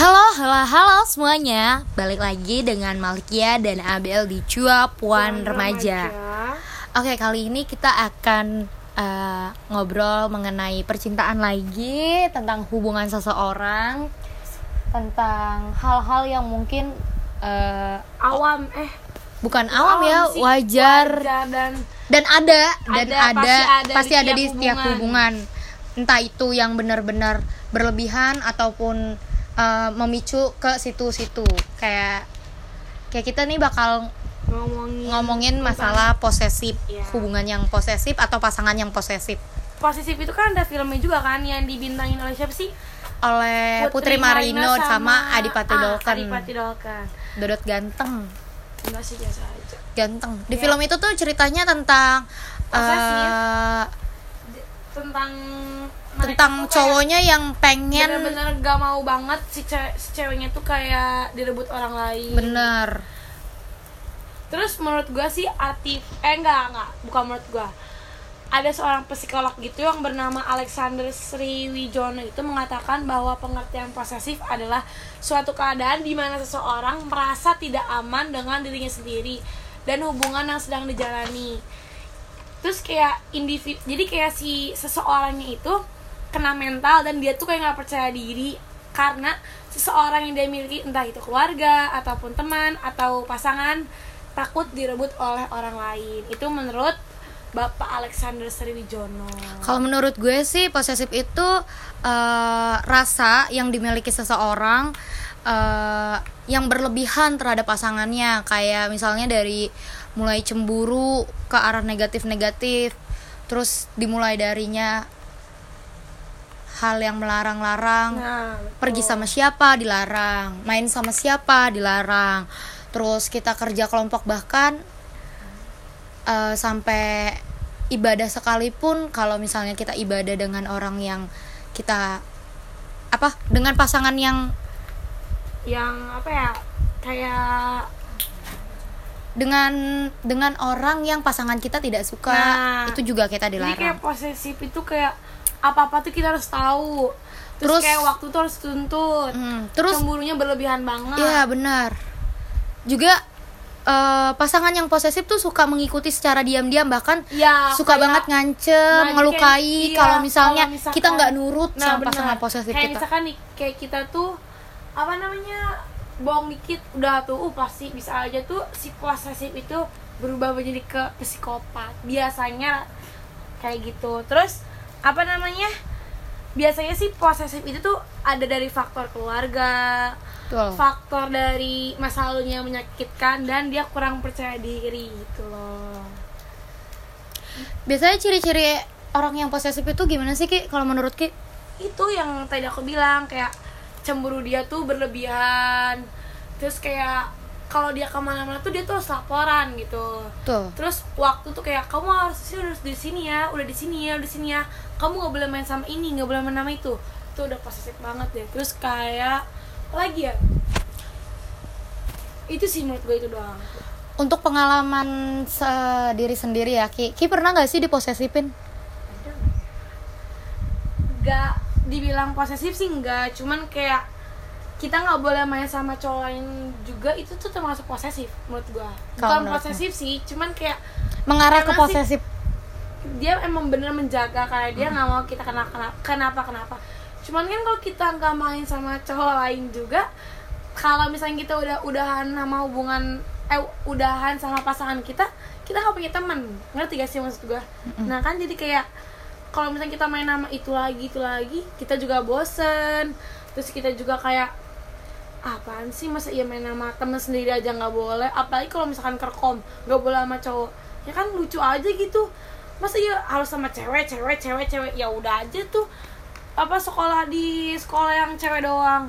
Halo, halo, halo semuanya. Balik lagi dengan Malkia dan Abel di Cuapuan Remaja. Oke, kali ini kita akan uh, ngobrol mengenai percintaan lagi Tentang hubungan seseorang Tentang hal-hal yang mungkin uh, awam eh. Bukan awam ya, sih, wajar. Wajar dan dan ada dan Ada, ada, pasti ada pasti di ada tiap di setiap hubungan. entah itu yang benar-benar berlebihan ataupun uh, memicu ke situ-situ. Kayak kayak kita nih bakal ngomongin ngomongin masalah posesif Iya. hubungan yang posesif atau pasangan yang posesif. Posesif itu kan ada filmnya juga kan yang dibintangin oleh siapa sih? Oleh Putri, Marino, sama, Adipati ah, Dolken. Adipati Dolken. Dodot ganteng. Enggak sih biasa aja. Ganteng. Di Iya. film itu tuh ceritanya tentang Posesif. uh, tentang tentang cowoknya yang pengen bener-bener gak mau banget si, ce- si ceweknya tuh kayak direbut orang lain. Bener. Terus menurut gue sih arti eh enggak enggak. Bukan menurut gue ada seorang psikolog gitu yang bernama Alexander Sriwijono itu mengatakan bahwa pengertian posesif adalah suatu keadaan di mana seseorang merasa tidak aman dengan dirinya sendiri dan hubungan yang sedang dijalani. Terus kayak individu, jadi kayak si seseorangnya itu kena mental dan dia tuh kayak nggak percaya diri karena seseorang yang dia miliki entah itu keluarga ataupun teman atau pasangan takut direbut oleh orang lain. Itu menurut Bapak Alexander Sriwijono. Kalau menurut gue sih posesif itu eh, rasa yang dimiliki seseorang eh, yang berlebihan terhadap pasangannya, kayak misalnya dari mulai cemburu ke arah negatif-negatif, terus dimulai darinya hal yang melarang-larang, Nah, pergi sama siapa dilarang, main sama siapa dilarang, terus kita kerja kelompok bahkan eh, sampai ibadah sekalipun kalau misalnya kita ibadah dengan orang yang kita apa dengan pasangan yang yang apa ya? Kayak dengan dengan orang yang pasangan kita tidak suka Nah, itu juga kita Jadi kayak dilarang. posesif itu kayak apa-apa tuh kita harus tahu. Terus, Terus- kayak waktu tuh harus tuntut. Hmm, terus Cemburunya berlebihan banget. Iya benar. Juga eh, pasangan yang posesif tuh suka mengikuti secara diam-diam bahkan Iya, suka kayak- banget ngancem, Nah, ngelukai kayak- iya, kalau misalnya kalau misalkan- kita nggak nurut Nah, sama benar. pasangan posesif kayak kita. misalkan nih kayak kita tuh apa namanya bohong dikit udah tuh uh, pasti bisa aja tuh si posesif itu berubah menjadi ke psikopat biasanya kayak gitu terus apa namanya biasanya sih posesif itu tuh ada dari faktor keluarga Betul. faktor dari masa lalunya yang menyakitkan dan dia kurang percaya diri gitu loh Biasanya ciri-ciri orang yang posesif itu gimana sih Ki? Kalau menurut Ki? itu yang tadi aku bilang kayak cemburu dia tuh berlebihan terus kayak kalau dia ke mana-mana tuh dia tuh harus laporan gitu. Tuh. terus waktu tuh kayak kamu harus sih udah di sini ya udah di sini ya udah di sini ya. Kamu nggak boleh main sama ini nggak boleh main sama itu. Itu udah posesif banget deh. Terus kayak lagi ya? Itu sih menurut gue itu doang. Untuk pengalaman se- diri sendiri ya Ki. Ki pernah nggak sih diposesifin? nggak. Dibilang posesif sih enggak cuman kayak kita nggak boleh main sama cowok lain juga itu tuh termasuk posesif menurut gua. Bukan posesif sih cuman kayak Mengarah ke sih- posesif. dia emang bener menjaga karena dia nggak mau kita kena kena kenapa kenapa cuman kan kalau kita nggak main sama cowok lain juga kalau misalnya kita udah udahan sama hubungan eh udahan sama pasangan kita kita nggak punya teman ngerti gak sih maksud gua? Nah kan jadi kayak kalau misalnya kita main nama itu lagi itu lagi kita juga bosen. Terus kita juga kayak apaan sih? Masa iya main sama temen sendiri aja nggak boleh? Apalagi kalau misalkan kerkom nggak boleh sama cowok. Ya kan lucu aja gitu. Masa iya harus sama cewek cewek cewek cewek? Ya udah aja tuh. Apa sekolah di sekolah yang cewek doang?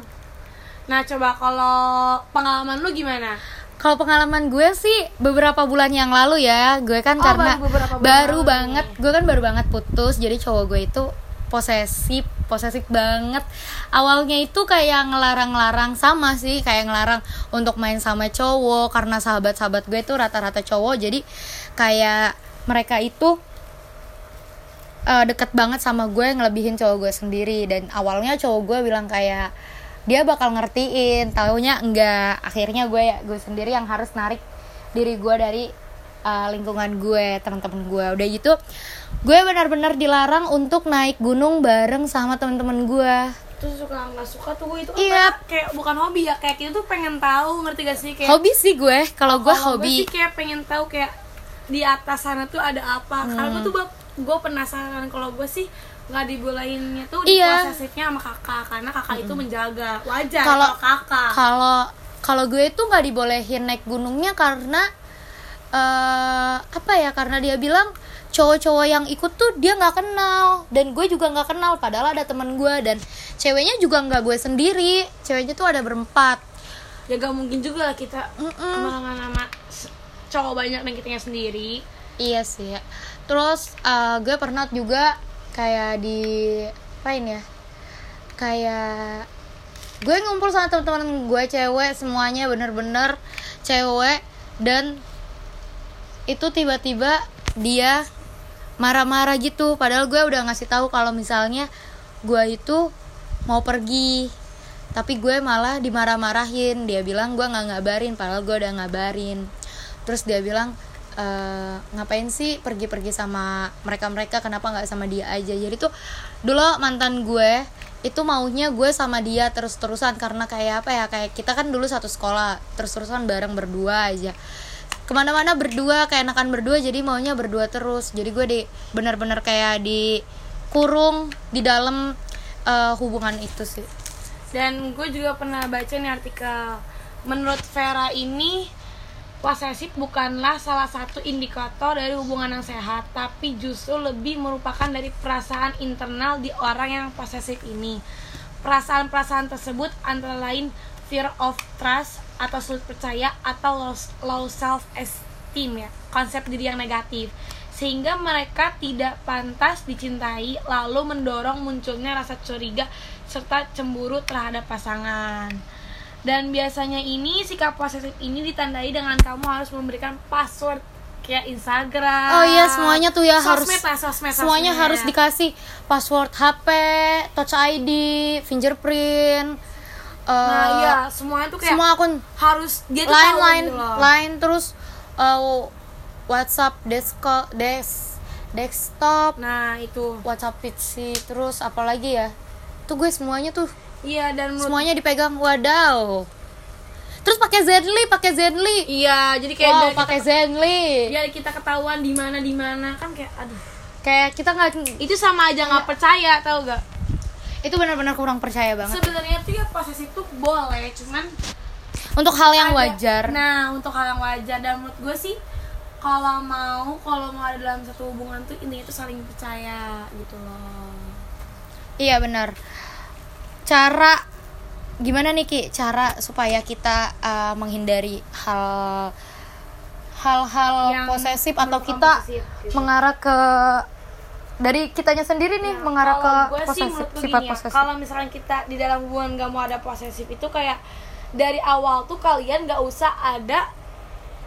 Nah coba kalau pengalaman lu gimana? Kalau pengalaman gue sih beberapa bulan yang lalu ya, gue kan Oh, karena baru baru banget, gue kan baru banget putus, jadi cowok gue itu posesif, posesif banget. Awalnya itu kayak ngelarang-larang sama sih, kayak ngelarang untuk main sama cowok karena sahabat-sahabat gue itu rata-rata cowok, jadi kayak mereka itu eh, deket banget sama gue ngelebihin cowok gue sendiri. Dan awalnya cowok gue bilang kayak dia bakal ngertiin taunya enggak. Akhirnya gue gue sendiri yang harus narik diri gue dari uh, lingkungan gue teman-teman gue. Udah gitu gue benar-benar dilarang untuk naik gunung bareng sama teman-teman gue. Terus suka nggak suka tuh gue itu kan Iya. kayak- kayak bukan hobi ya kayak kita tuh pengen tahu ngerti gak sih? Kayak hobi sih gue kalau gue hobi. sih kayak pengen tahu kayak di atas sana tuh ada apa. Karena Hmm. gue tuh gue penasaran kalau gue sih nggak dibolehinnya tuh di Iya. posesifnya sama kakak karena kakak itu menjaga. Wajar Kalau- kakak. kalau kalau gue itu nggak dibolehin naik gunungnya karena eh apa ya karena dia bilang cowok-cowok yang ikut tuh dia nggak kenal. Dan gue juga nggak kenal padahal ada teman gue. Dan ceweknya juga nggak gue sendiri. Ceweknya tuh ada berempat. Ya gak mungkin juga lah kita Mm-mm. ke mana nama cowok banyak dan kitanya sendiri. Iya sih. Terus eh, gue pernah juga kayak di apain ya kayak gue ngumpul sama teman-teman gue cewek semuanya bener-bener cewek. Dan itu tiba-tiba dia marah-marah gitu. Padahal gue udah ngasih tahu kalau misalnya gue itu mau pergi. Tapi gue malah dimarah-marahin. Dia bilang gue nggak ngabarin padahal gue udah ngabarin. Terus dia bilang "E, ngapain sih pergi-pergi sama mereka-mereka? Kenapa nggak sama dia aja? Jadi tuh dulu mantan gue itu maunya gue sama dia terus-terusan. Karena kayak apa ya kayak kita kan dulu satu sekolah terus-terusan bareng berdua aja ke mana-mana berdua kayak enakan berdua jadi maunya berdua terus. Jadi gue di benar-benar kayak dikurung di dalam eh, hubungan itu sih. Dan gue juga pernah baca nih artikel menurut Vera ini posesif bukanlah salah satu indikator dari hubungan yang sehat tapi justru lebih merupakan dari perasaan internal di orang yang posesif ini. Perasaan-perasaan tersebut antara lain fear of trust atau sulit percaya atau low, low self esteem ya konsep diri yang negatif. Sehingga mereka tidak pantas dicintai lalu mendorong munculnya rasa curiga serta cemburu terhadap pasangan. Dan biasanya ini sikap posesif ini ditandai dengan kamu harus memberikan password kayak Instagram. Oh iya semuanya tuh ya harus sosmed lah, sosmed, semuanya sosmed. harus dikasih password HP touch ID fingerprint eh, nah iya semuanya tuh kayak semua akun harus dia tuh line line gitu line terus eh, WhatsApp desktop des desktop nah itu. WhatsApp PC terus apalagi ya? Tuh gue semuanya tuh. Iya dan semuanya dipegang wadaw. Terus pakai Zenly pakai Zenly. Iya jadi kayak wow pakai Zenly. Biar kita ketahuan di mana di mana. Kan kayak aduh. Kayak kita nggak itu sama aja nggak percaya tau gak itu benar-benar kurang percaya banget sebenarnya tuh ya posesif tuh boleh cuman untuk hal yang ada- wajar Nah, untuk hal yang wajar dan menurut gue sih kalau mau kalau mau ada dalam satu hubungan tuh intinya tuh saling percaya gitu loh. iya benar cara gimana nih ki cara supaya kita uh, menghindari hal hal-hal posesif atau kita posesif, gitu. mengarah ke dari kitanya sendiri nih Nah, mengarah ke sih posesif gue sifat gini ya, posesif. Kalau misalkan kita di dalam hubungan gak mau ada posesif itu kayak dari awal tuh kalian gak usah ada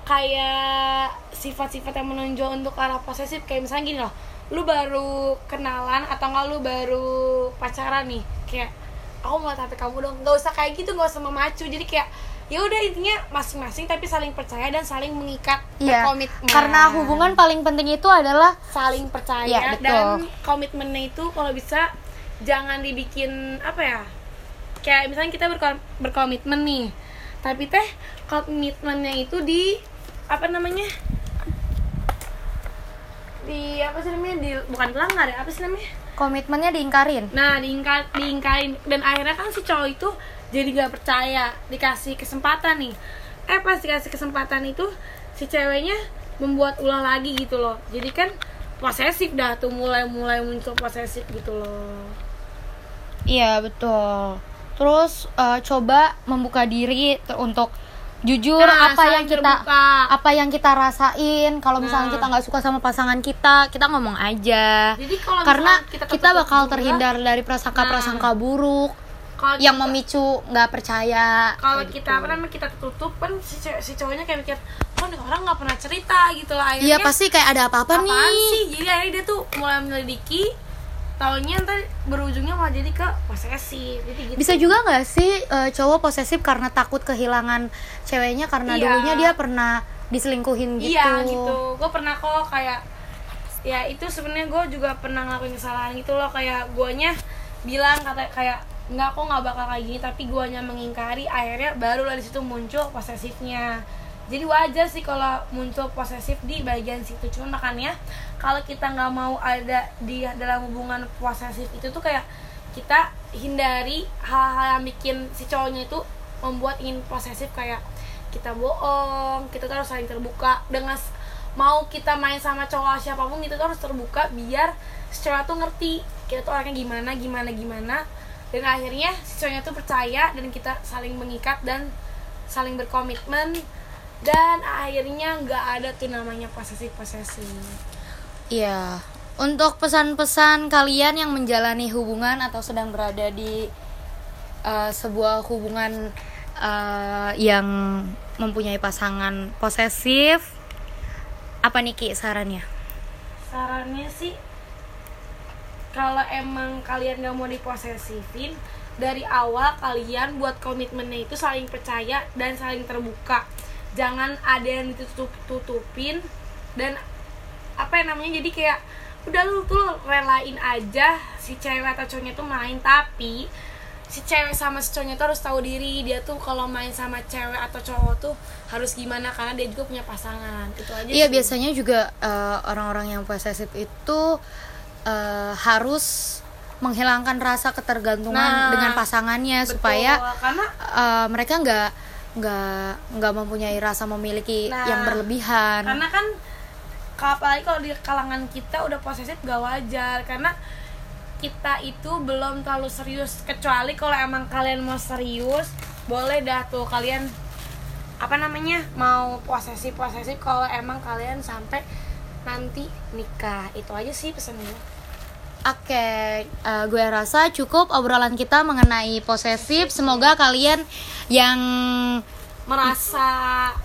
kayak sifat-sifat yang menonjol untuk arah posesif. Kayak misalnya gini loh lu baru kenalan atau enggak lu baru pacaran nih kayak aku mau tapi kamu dong. Nggak usah kayak gitu nggak usah memacu. Jadi kayak ya udah intinya masing-masing tapi saling percaya dan saling mengikat Iya, berkomitmen. karena hubungan paling penting itu adalah saling percaya Iya, betul. dan komitmennya itu kalau bisa jangan dibikin apa ya kayak misalnya kita berko- berkomitmen nih tapi teh komitmennya itu di apa namanya di apa sih namanya di bukan pelanggar ya apa sih namanya? Komitmennya diingkarin. Nah diingkar diingkarin. Dan akhirnya kan si cowok itu jadi nggak percaya dikasih kesempatan nih. Eh pas dikasih kesempatan itu si ceweknya membuat ulah lagi gitu loh. Jadi kan posesif dah tuh mulai mulai muncul posesif gitu loh. Iya betul. Terus eh, coba membuka diri untuk jujur Nah, apa yang kita terbuka. apa yang kita rasain. Kalau misalnya Nah. kita nggak suka sama pasangan kita kita ngomong aja. Jadi kalau karena kita, kita bakal terhindar dari prasangka-prasangka buruk kalau yang kita- memicu nggak percaya. Kalau kayak kita gitu. apa namanya kita tutup kan si, si cowoknya kayak mikir kok nih orang nggak pernah cerita gitu lah iya akhirnya pasti kayak ada apa-apa nih? sih? Jadi akhirnya dia tuh mulai menyelidiki taunya ntar berujungnya malah jadi ke posesif. Jadi gitu. Bisa juga nggak sih eh, cowok posesif karena takut kehilangan ceweknya? Karena Iya. dulunya dia pernah diselingkuhin gitu iya gitu. gue pernah kok kayak ya itu sebenarnya gue juga pernah ngelakuin kesalahan gitu loh. Kayak guanya bilang kata kayak nggak kok nggak bakal kayak gini. Tapi guanya mengingkari akhirnya baru di situ muncul posesifnya. Jadi wajar sih kalau muncul posesif di bagian situ. Cuma makanya kalau kita nggak mau ada di dalam hubungan posesif itu tuh kayak kita hindari hal-hal yang bikin si cowoknya itu membuat ingin posesif kayak kita bohong kita tuh harus saling terbuka. Dengan mau kita main sama cowok siapa pun kita tuh harus terbuka biar cowok tuh ngerti kita tuh orangnya gimana gimana gimana dan akhirnya si cowoknya tuh percaya dan kita saling mengikat dan saling berkomitmen dan akhirnya nggak ada tuh namanya posesif posesif Iya. Untuk pesan-pesan kalian yang menjalani hubungan atau sedang berada di eh, sebuah hubungan eh, yang mempunyai pasangan posesif, apa nih Ki sarannya? sarannya sih kalau emang kalian gak mau diposesifin dari awal kalian buat komitmennya itu saling percaya dan saling terbuka jangan ada yang ditutup tutupin dan apa yang namanya jadi kayak udah lu tuh relain aja si cewek atau cowoknya tuh main tapi si cewek sama si cowoknya tuh harus tahu diri dia tuh kalau main sama cewek atau cowok tuh harus gimana karena dia juga punya pasangan itu aja Iya sih. biasanya juga eh, orang-orang yang posesif itu eh, harus menghilangkan rasa ketergantungan Nah, dengan pasangannya Betul, supaya karena eh, mereka nggak nggak nggak mempunyai rasa memiliki Nah, yang berlebihan. karena kan apalagi kalau di kalangan kita udah posesif gak wajar. Karena kita itu belum terlalu serius. Kecuali kalau emang kalian mau serius boleh dah tuh kalian apa namanya mau posesif posesif kalau emang kalian sampai nanti nikah. Itu aja sih pesannya Oke, eh, gue rasa cukup obrolan kita mengenai posesif. Semoga kalian yang merasa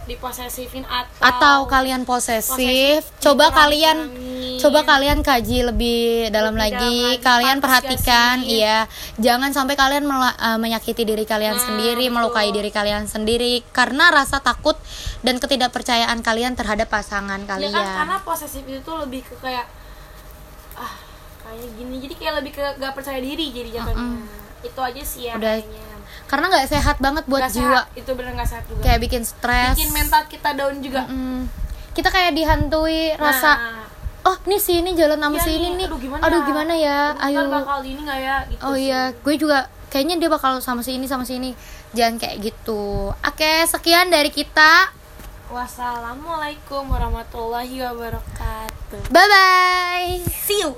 diposesifin atau atau kalian posesif, posesif coba kalian coba kalian kaji lebih dalam Lebih lagi. dalam. Kalian perhatikan, sih? iya, jangan sampai kalian eh, menyakiti diri kalian Nah, sendiri, betul. melukai diri kalian sendiri karena rasa takut dan ketidakpercayaan kalian terhadap pasangan Ya kalian. kan karena posesif itu tuh lebih ke kayak ah kayak gini. Jadi kayak lebih ke gak percaya diri jadi jatuhnya. Itu aja sih ya Udah. kayaknya. Karena nggak sehat banget buat Nggak jiwa. sehat, itu bener gak sehat juga. Kayak bikin stres. bikin mental kita down juga. Mm. Kita kayak dihantui rasa Nah, oh nih si ini jalan sama iya si ini nih. aduh gimana? Aduh gimana ya? Ayo. bakal ini gak ya? Gitu oh sih. iya gue juga kayaknya dia bakal sama si ini sama si ini. Jangan kayak gitu. Oke sekian dari kita. Wassalamualaikum warahmatullahi wabarakatuh. Bye bye see you